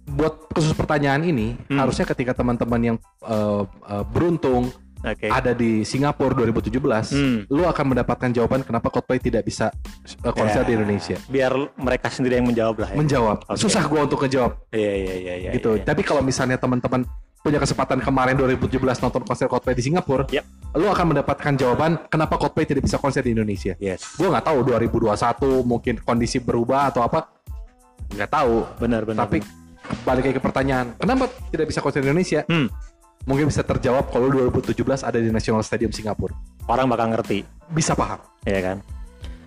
Speaker 2: buat khusus pertanyaan ini,
Speaker 1: Hmm.
Speaker 2: harusnya ketika teman-teman yang eh, eh, beruntung
Speaker 1: Oke.
Speaker 2: ada di Singapura 2017,
Speaker 1: Hmm.
Speaker 2: lu akan mendapatkan jawaban kenapa Coldplay tidak bisa eh, konser
Speaker 1: Ya.
Speaker 2: di Indonesia.
Speaker 1: Biar mereka sendiri yang menjawab lah ya.
Speaker 2: Menjawab.
Speaker 1: Oke.
Speaker 2: Susah gua untuk ngejawab.
Speaker 1: Iya, iya, iya, iya.
Speaker 2: gitu.
Speaker 1: iya.
Speaker 2: Tapi kalau misalnya teman-teman punya kesempatan kemarin 2017 nonton konser Coldplay di Singapura,
Speaker 1: Yep.
Speaker 2: Lu akan mendapatkan jawaban kenapa Coldplay tidak bisa konser di Indonesia.
Speaker 1: Yes.
Speaker 2: Gue nggak tahu 2021 mungkin kondisi berubah atau apa, nggak tahu.
Speaker 1: Benar, benar.
Speaker 2: Tapi balik lagi ke pertanyaan, kenapa tidak bisa konser di Indonesia?
Speaker 1: Hmm.
Speaker 2: Mungkin bisa terjawab kalau 2017 ada di National Stadium Singapura.
Speaker 1: orang bakal ngerti,
Speaker 2: Bisa paham.
Speaker 1: ya kan?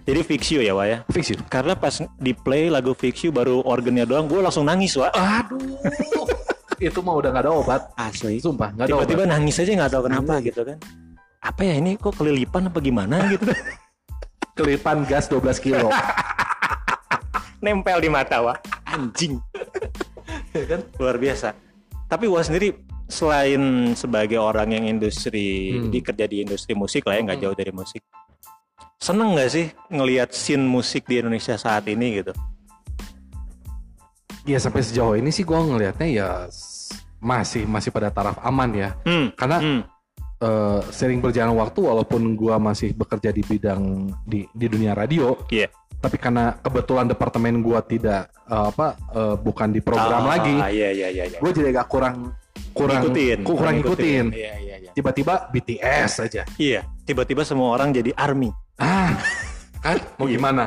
Speaker 1: Jadi fix you ya, Wak ya.
Speaker 2: Fix you.
Speaker 1: Karena pas di play lagu fix you baru organnya doang, gue langsung nangis, Wak.
Speaker 2: Aduh. itu mah udah nggak ada obat.
Speaker 1: Asli.
Speaker 2: Sumpah, nggak ada obat.
Speaker 1: Tiba-tiba nangis aja nggak tahu kenapa gitu kan. Apa ya ini kok kelilipan apa gimana gitu.
Speaker 2: Kelipan gas 12 kilo.
Speaker 1: Nempel di mata, Wak. Anjing.
Speaker 2: Ya kan?
Speaker 1: Luar biasa. Tapi Wak sendiri selain sebagai orang yang industri
Speaker 2: Hmm.
Speaker 1: dikerja di industri musik lah ya nggak
Speaker 2: Hmm.
Speaker 1: jauh dari musik. Seneng nggak sih ngelihat scene musik di Indonesia saat ini gitu?
Speaker 2: Ya sampai sejauh ini sih gua ngelihatnya ya masih masih pada taraf aman ya.
Speaker 1: Hmm.
Speaker 2: Karena
Speaker 1: Hmm.
Speaker 2: Eh, sering berjalan waktu walaupun gua masih bekerja di bidang di di dunia radio,
Speaker 1: Iya.
Speaker 2: tapi karena kebetulan departemen gua tidak eh, apa eh, bukan di program
Speaker 1: Ah,
Speaker 2: lagi,
Speaker 1: Iya iya iya. iya.
Speaker 2: gue jadi agak kurang kurang
Speaker 1: Ngikutin,
Speaker 2: ku- kurang ngikutin.
Speaker 1: Iya iya iya.
Speaker 2: Tiba-tiba BTS aja.
Speaker 1: Iya, tiba-tiba semua orang jadi army.
Speaker 2: Ah, kan mau
Speaker 1: Iya.
Speaker 2: gimana?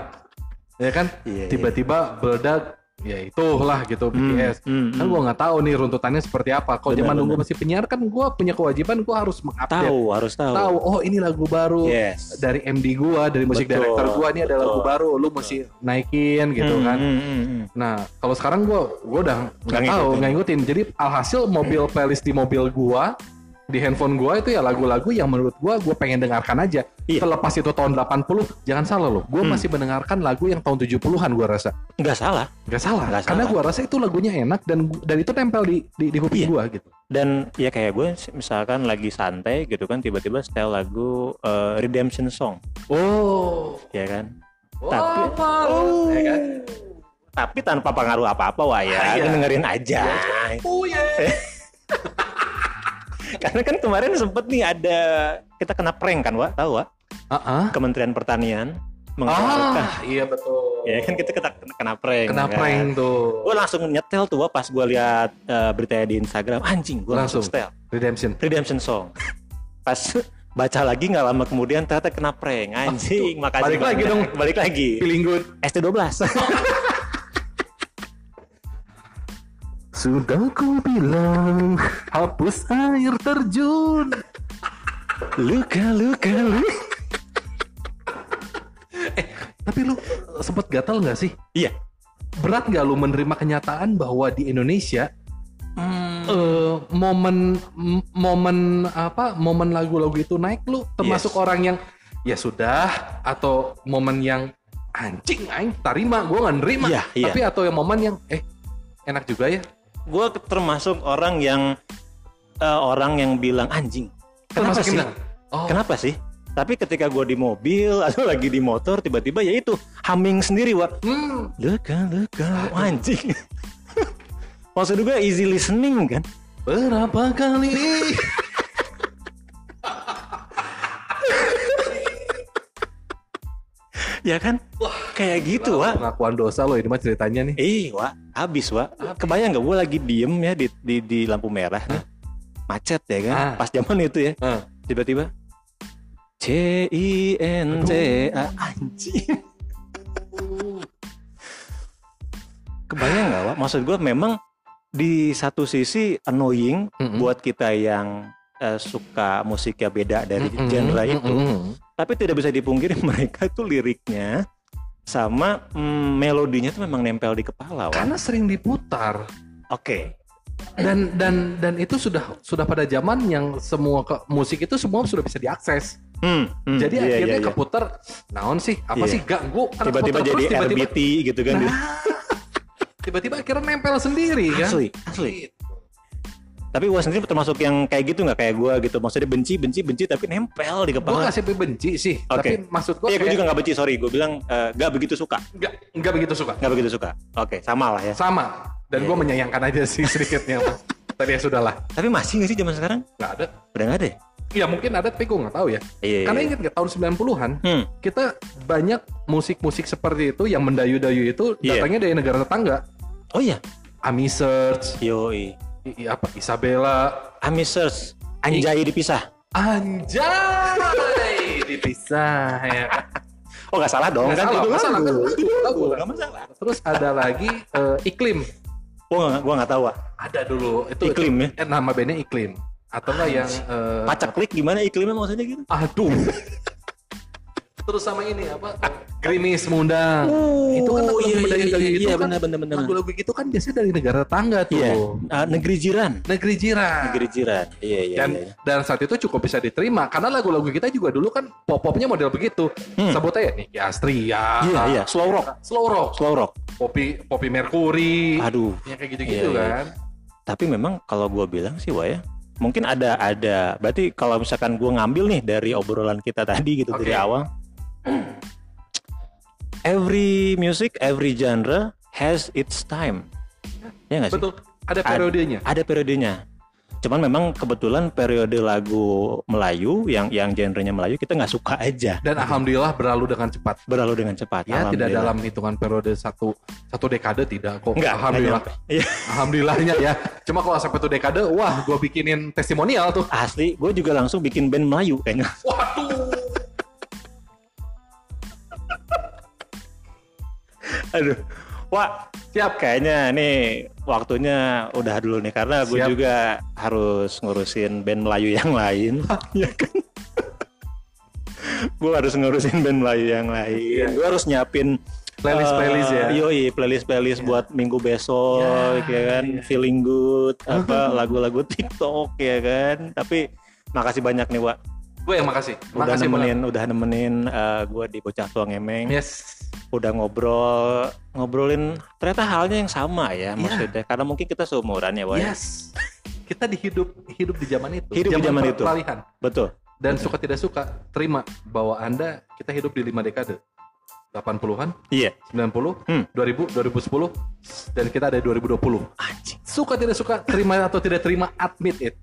Speaker 2: Ya kan?
Speaker 1: Iya,
Speaker 2: Tiba-tiba meledak ya itulah gitu BTS.
Speaker 1: Hmm,
Speaker 2: Kan
Speaker 1: hmm.
Speaker 2: gue nggak tahu nih runtutannya seperti apa. Kalau zaman dulu masih penyiar kan gue punya kewajiban gue harus mengupdate.
Speaker 1: tahu, harus tahu.
Speaker 2: Tahu, oh ini lagu baru
Speaker 1: Yes.
Speaker 2: dari MD gue, dari musik
Speaker 1: Betul,
Speaker 2: director gue ini ada lagu baru, lu mesti naikin gitu
Speaker 1: Hmm,
Speaker 2: kan.
Speaker 1: hmm, hmm, hmm.
Speaker 2: Nah kalau sekarang gue gue udah nggak tahu nggak ngikutin. Jadi alhasil mobil playlist di mobil gue di handphone gue itu ya lagu-lagu yang menurut gue gue pengen dengarkan aja.
Speaker 1: Iya.
Speaker 2: Terlepas itu tahun 80, jangan salah loh. Gue
Speaker 1: Hmm.
Speaker 2: masih mendengarkan lagu yang tahun 70-an gue rasa.
Speaker 1: Nggak salah.
Speaker 2: Nggak salah.
Speaker 1: Nggak
Speaker 2: Karena gue rasa itu lagunya enak dan dan itu tempel di di, di kuping
Speaker 1: Iya.
Speaker 2: gue gitu.
Speaker 1: Dan ya kayak gue misalkan lagi santai gitu kan tiba-tiba setel lagu eh, Redemption Song,
Speaker 2: Oh.
Speaker 1: ya kan?
Speaker 2: Tapi
Speaker 1: Oh.
Speaker 2: ya kan?
Speaker 1: Tapi tanpa pengaruh apa-apa wah ya,
Speaker 2: Ah, iya.
Speaker 1: dengerin aja.
Speaker 2: Oh ya.
Speaker 1: Karena kan kemarin sempet nih ada kita kena prank kan, Wak? Tahu, Wak?
Speaker 2: Heeh.
Speaker 1: Kementerian Pertanian mengeluarkan
Speaker 2: Ah, iya betul.
Speaker 1: ya kan kita kena, kena, prank.
Speaker 2: Kena
Speaker 1: kan?
Speaker 2: prank tuh.
Speaker 1: Gue langsung nyetel tuh Wak, pas gue lihat eh, beritanya di Instagram, anjing gue langsung
Speaker 2: Langsung.
Speaker 1: setel
Speaker 2: Redemption.
Speaker 1: Redemption Song. Pas baca lagi nggak lama kemudian ternyata kena prank, anjing. Makasih
Speaker 2: Balik lagi dong.
Speaker 1: Balik lagi.
Speaker 2: Feeling good.
Speaker 1: ST12.
Speaker 2: Sudah ku bilang hapus air terjun.
Speaker 1: luka, luka, luka.
Speaker 2: Tapi lu sempet gatal nggak sih?
Speaker 1: Iya.
Speaker 2: Berat nggak lu menerima kenyataan bahwa di Indonesia
Speaker 1: Hmm.
Speaker 2: eh, momen momen apa momen lagu-lagu itu naik lu termasuk
Speaker 1: Yes.
Speaker 2: orang yang ya sudah atau momen yang anjing aing tarima gue nggak nerima
Speaker 1: Iya, iya.
Speaker 2: tapi atau yang momen yang eh enak juga ya
Speaker 1: gue termasuk orang yang eh, orang yang bilang anjing. Kenapa
Speaker 2: Termasuk
Speaker 1: sih?
Speaker 2: bilang, oh
Speaker 1: Kenapa sih? Tapi ketika gue di mobil atau lagi di motor tiba-tiba ya itu humming sendiri wah
Speaker 2: hmm,
Speaker 1: luka Wah, anjing. Maksud gue easy listening kan?
Speaker 2: berapa kali
Speaker 1: Ya kan? Kayak gitu wah.
Speaker 2: pengakuan dosa lo ini mah ceritanya nih
Speaker 1: Eh, wah, habis, wah. Kebayang nggak gue lagi diem ya di, di, di lampu merah nih. Macet ya kan?
Speaker 2: Ah.
Speaker 1: Pas zaman itu ya.
Speaker 2: Ah.
Speaker 1: Tiba-tiba C I N C A anjing. Kebayang nggak, Wak? Maksud gue memang di satu sisi annoying
Speaker 2: Mm-mm.
Speaker 1: buat kita yang eh, suka musiknya beda dari
Speaker 2: Mm-mm,
Speaker 1: genre itu.
Speaker 2: mm-mm.
Speaker 1: Tapi tidak bisa dipungkiri mereka tuh liriknya sama mm, melodinya tuh memang nempel di kepala. Wan.
Speaker 2: Karena sering diputar
Speaker 1: Oke.
Speaker 2: dan dan dan itu sudah sudah pada zaman yang semua ke, musik itu semua sudah bisa diakses.
Speaker 1: Hmm, hmm,
Speaker 2: Jadi
Speaker 1: iya,
Speaker 2: akhirnya
Speaker 1: iya, iya.
Speaker 2: keputar naon sih? Apa
Speaker 1: Iya.
Speaker 2: sih ganggu? Karena
Speaker 1: tiba-tiba jadi
Speaker 2: terus, tiba-tiba
Speaker 1: RBT gitu kan.
Speaker 2: Nah, tiba-tiba akhirnya nempel sendiri kan.
Speaker 1: asli, asli. Tapi gua sendiri termasuk yang kayak gitu nggak kayak gua gitu. Maksudnya benci, benci, benci tapi nempel di
Speaker 2: Gue
Speaker 1: kepala.
Speaker 2: gak sampai benci sih,
Speaker 1: Oke.
Speaker 2: tapi maksud gue
Speaker 1: Iya, gue juga nggak benci. Sorry, gue bilang eh, nggak begitu suka,
Speaker 2: nggak nggak begitu suka.
Speaker 1: nggak begitu suka. Oke, sama lah ya.
Speaker 2: Sama. Dan
Speaker 1: Iya,
Speaker 2: gue
Speaker 1: iya.
Speaker 2: menyayangkan aja sih sedikitnya. Tapi ya sudahlah,
Speaker 1: Tapi masih nggak sih zaman sekarang?
Speaker 2: nggak ada.
Speaker 1: Udah nggak ada. ya?
Speaker 2: Ya mungkin ada, tapi gue nggak tahu ya.
Speaker 1: Iya.
Speaker 2: Karena
Speaker 1: iya.
Speaker 2: ingat nggak tahun 90-an,
Speaker 1: Hmm.
Speaker 2: kita banyak musik-musik seperti itu yang mendayu-dayu itu
Speaker 1: Iya.
Speaker 2: datangnya dari negara tetangga.
Speaker 1: Oh iya.
Speaker 2: Ami Search,
Speaker 1: Yoi.
Speaker 2: I- apa Isabella,
Speaker 1: Ami search. Anjay dipisah.
Speaker 2: Anjay dipisah ya.
Speaker 1: Oh nggak salah dong.
Speaker 2: Nggak salah,
Speaker 1: judul
Speaker 2: nggak salah, kan?
Speaker 1: Lagu. Nggak masalah.
Speaker 2: Terus ada lagi eh, Iklim.
Speaker 1: Oh nggak, gua nggak tahu. ah.
Speaker 2: Ada dulu itu
Speaker 1: Iklim
Speaker 2: itu,
Speaker 1: ya?
Speaker 2: eh, nama bandnya Iklim. Atau enggak yang eh,
Speaker 1: Pacak klik gimana iklimnya maksudnya gitu?
Speaker 2: Aduh. Terus sama ini apa? Gerimis mengundang. itu kan lagu-lagu
Speaker 1: iya,
Speaker 2: mendayu-dayu
Speaker 1: iya,
Speaker 2: itu
Speaker 1: iya,
Speaker 2: kan
Speaker 1: benar, benar, benar.
Speaker 2: lagu-lagu gitu kan biasanya dari negara tetangga tuh.
Speaker 1: Iya. Ah, negeri jiran.
Speaker 2: Negeri jiran.
Speaker 1: Negeri jiran. Iya iya.
Speaker 2: dan
Speaker 1: iya.
Speaker 2: dan saat itu cukup bisa diterima karena lagu-lagu kita juga dulu kan pop-popnya model begitu.
Speaker 1: Hmm.
Speaker 2: Sebut aja Niki Astria.
Speaker 1: Iya iya. Slow rock.
Speaker 2: Slow rock,
Speaker 1: Slow rock.
Speaker 2: Poppy Poppy Mercury.
Speaker 1: Aduh.
Speaker 2: yang kayak gitu-gitu
Speaker 1: Iya, iya.
Speaker 2: kan.
Speaker 1: Tapi memang kalau gua bilang sih, Wah ya, mungkin ada ada. Berarti kalau misalkan gua ngambil nih dari obrolan kita tadi gitu
Speaker 2: Oke.
Speaker 1: dari awal, every music, every genre has its time. Ya nggak sih?
Speaker 2: Betul. Ada periodenya.
Speaker 1: Ada periodenya. Cuman memang kebetulan periode lagu Melayu yang yang genrenya Melayu kita nggak suka aja.
Speaker 2: Dan alhamdulillah berlalu dengan cepat.
Speaker 1: Berlalu dengan cepat.
Speaker 2: Ya tidak dalam hitungan periode satu satu dekade tidak kok.
Speaker 1: Enggak,
Speaker 2: alhamdulillah.
Speaker 1: Iya.
Speaker 2: Alhamdulillahnya ya. Cuma kalau sampai satu dekade, wah gue bikinin testimonial tuh.
Speaker 1: Asli, gue juga langsung bikin band Melayu kayaknya.
Speaker 2: Waduh.
Speaker 1: Aduh. Wah, siap kayaknya nih waktunya udah dulu nih karena gue
Speaker 2: Siap.
Speaker 1: juga harus ngurusin band Melayu yang lain. ya kan? gue harus ngurusin band Melayu yang lain. Gue harus nyiapin
Speaker 2: Playlist-
Speaker 1: eh,
Speaker 2: playlist ya.
Speaker 1: Yoi, playlist playlist buat minggu besok
Speaker 2: Ya,
Speaker 1: ya, kan,
Speaker 2: iya.
Speaker 1: feeling good, apa lagu-lagu TikTok ya kan. Tapi makasih banyak nih, Wak.
Speaker 2: Gue yang makasih.
Speaker 1: Udah
Speaker 2: makasih
Speaker 1: nemenin, udah nemenin gue di bocah tua ngemeng
Speaker 2: banget. Yes.
Speaker 1: udah ngobrol ngobrolin ternyata halnya yang sama ya
Speaker 2: Iya.
Speaker 1: maksudnya karena mungkin kita seumuran ya Wak.
Speaker 2: Yes. Kita di hidup hidup di zaman itu.
Speaker 1: Hidup di zaman itu.
Speaker 2: peralihan.
Speaker 1: betul
Speaker 2: Dan suka tidak suka, terima bahwa Anda kita hidup di lima dekade. 80-an,
Speaker 1: iya
Speaker 2: 90,
Speaker 1: Hmm.
Speaker 2: 2000, 2010, dan kita ada di 2020.
Speaker 1: anjing
Speaker 2: Suka tidak suka, terima atau tidak terima, admit it.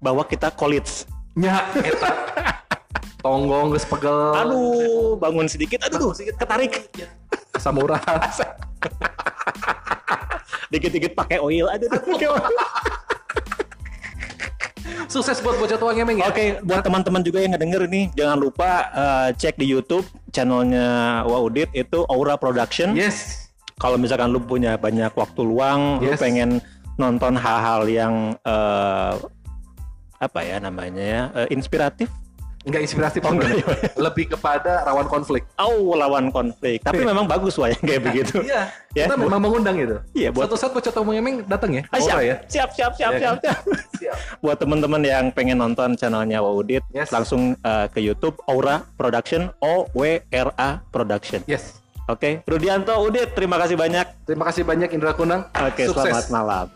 Speaker 1: bahwa kita college
Speaker 2: Nya, eta. Tonggong, geus pegel.
Speaker 1: aduh bangun sedikit aduh ketarik
Speaker 2: Asam urat.
Speaker 1: dikit-dikit pakai oil aduh oil.
Speaker 2: Sukses buat bocah tua ngemeng ya.
Speaker 1: Oke, buat teman-teman juga yang ngedenger nih, jangan lupa eh, cek di YouTube channelnya Waudit itu Aura Production.
Speaker 2: Yes.
Speaker 1: Kalau misalkan lu punya banyak waktu luang, lu
Speaker 2: Yes.
Speaker 1: pengen nonton hal-hal yang eh, apa ya namanya ya, eh, inspiratif
Speaker 2: Enggak inspiratif
Speaker 1: Oh, enggak,
Speaker 2: sebenarnya. Lebih kepada rawan konflik.
Speaker 1: Oh, lawan konflik. Tapi memang bagus wah yang kayak begitu.
Speaker 2: Iya.
Speaker 1: Ya,
Speaker 2: kita memang mengundang gitu.
Speaker 1: Iya, buat-
Speaker 2: Suatu saat bocah tua ngemeng datang ya.
Speaker 1: Ah, siap,
Speaker 2: ya.
Speaker 1: siap, siap, siap,
Speaker 2: Iya
Speaker 1: siap,
Speaker 2: kan?
Speaker 1: siap.
Speaker 2: Siap.
Speaker 1: Buat teman-teman yang pengen nonton channelnya Waudit,
Speaker 2: Yes.
Speaker 1: langsung eh, ke YouTube Aura Production, O W R A Production.
Speaker 2: Yes.
Speaker 1: Oke, Rudianto Udit, terima kasih banyak.
Speaker 2: Terima kasih banyak Indra Kunang.
Speaker 1: Oke,
Speaker 2: Sukses.
Speaker 1: selamat malam.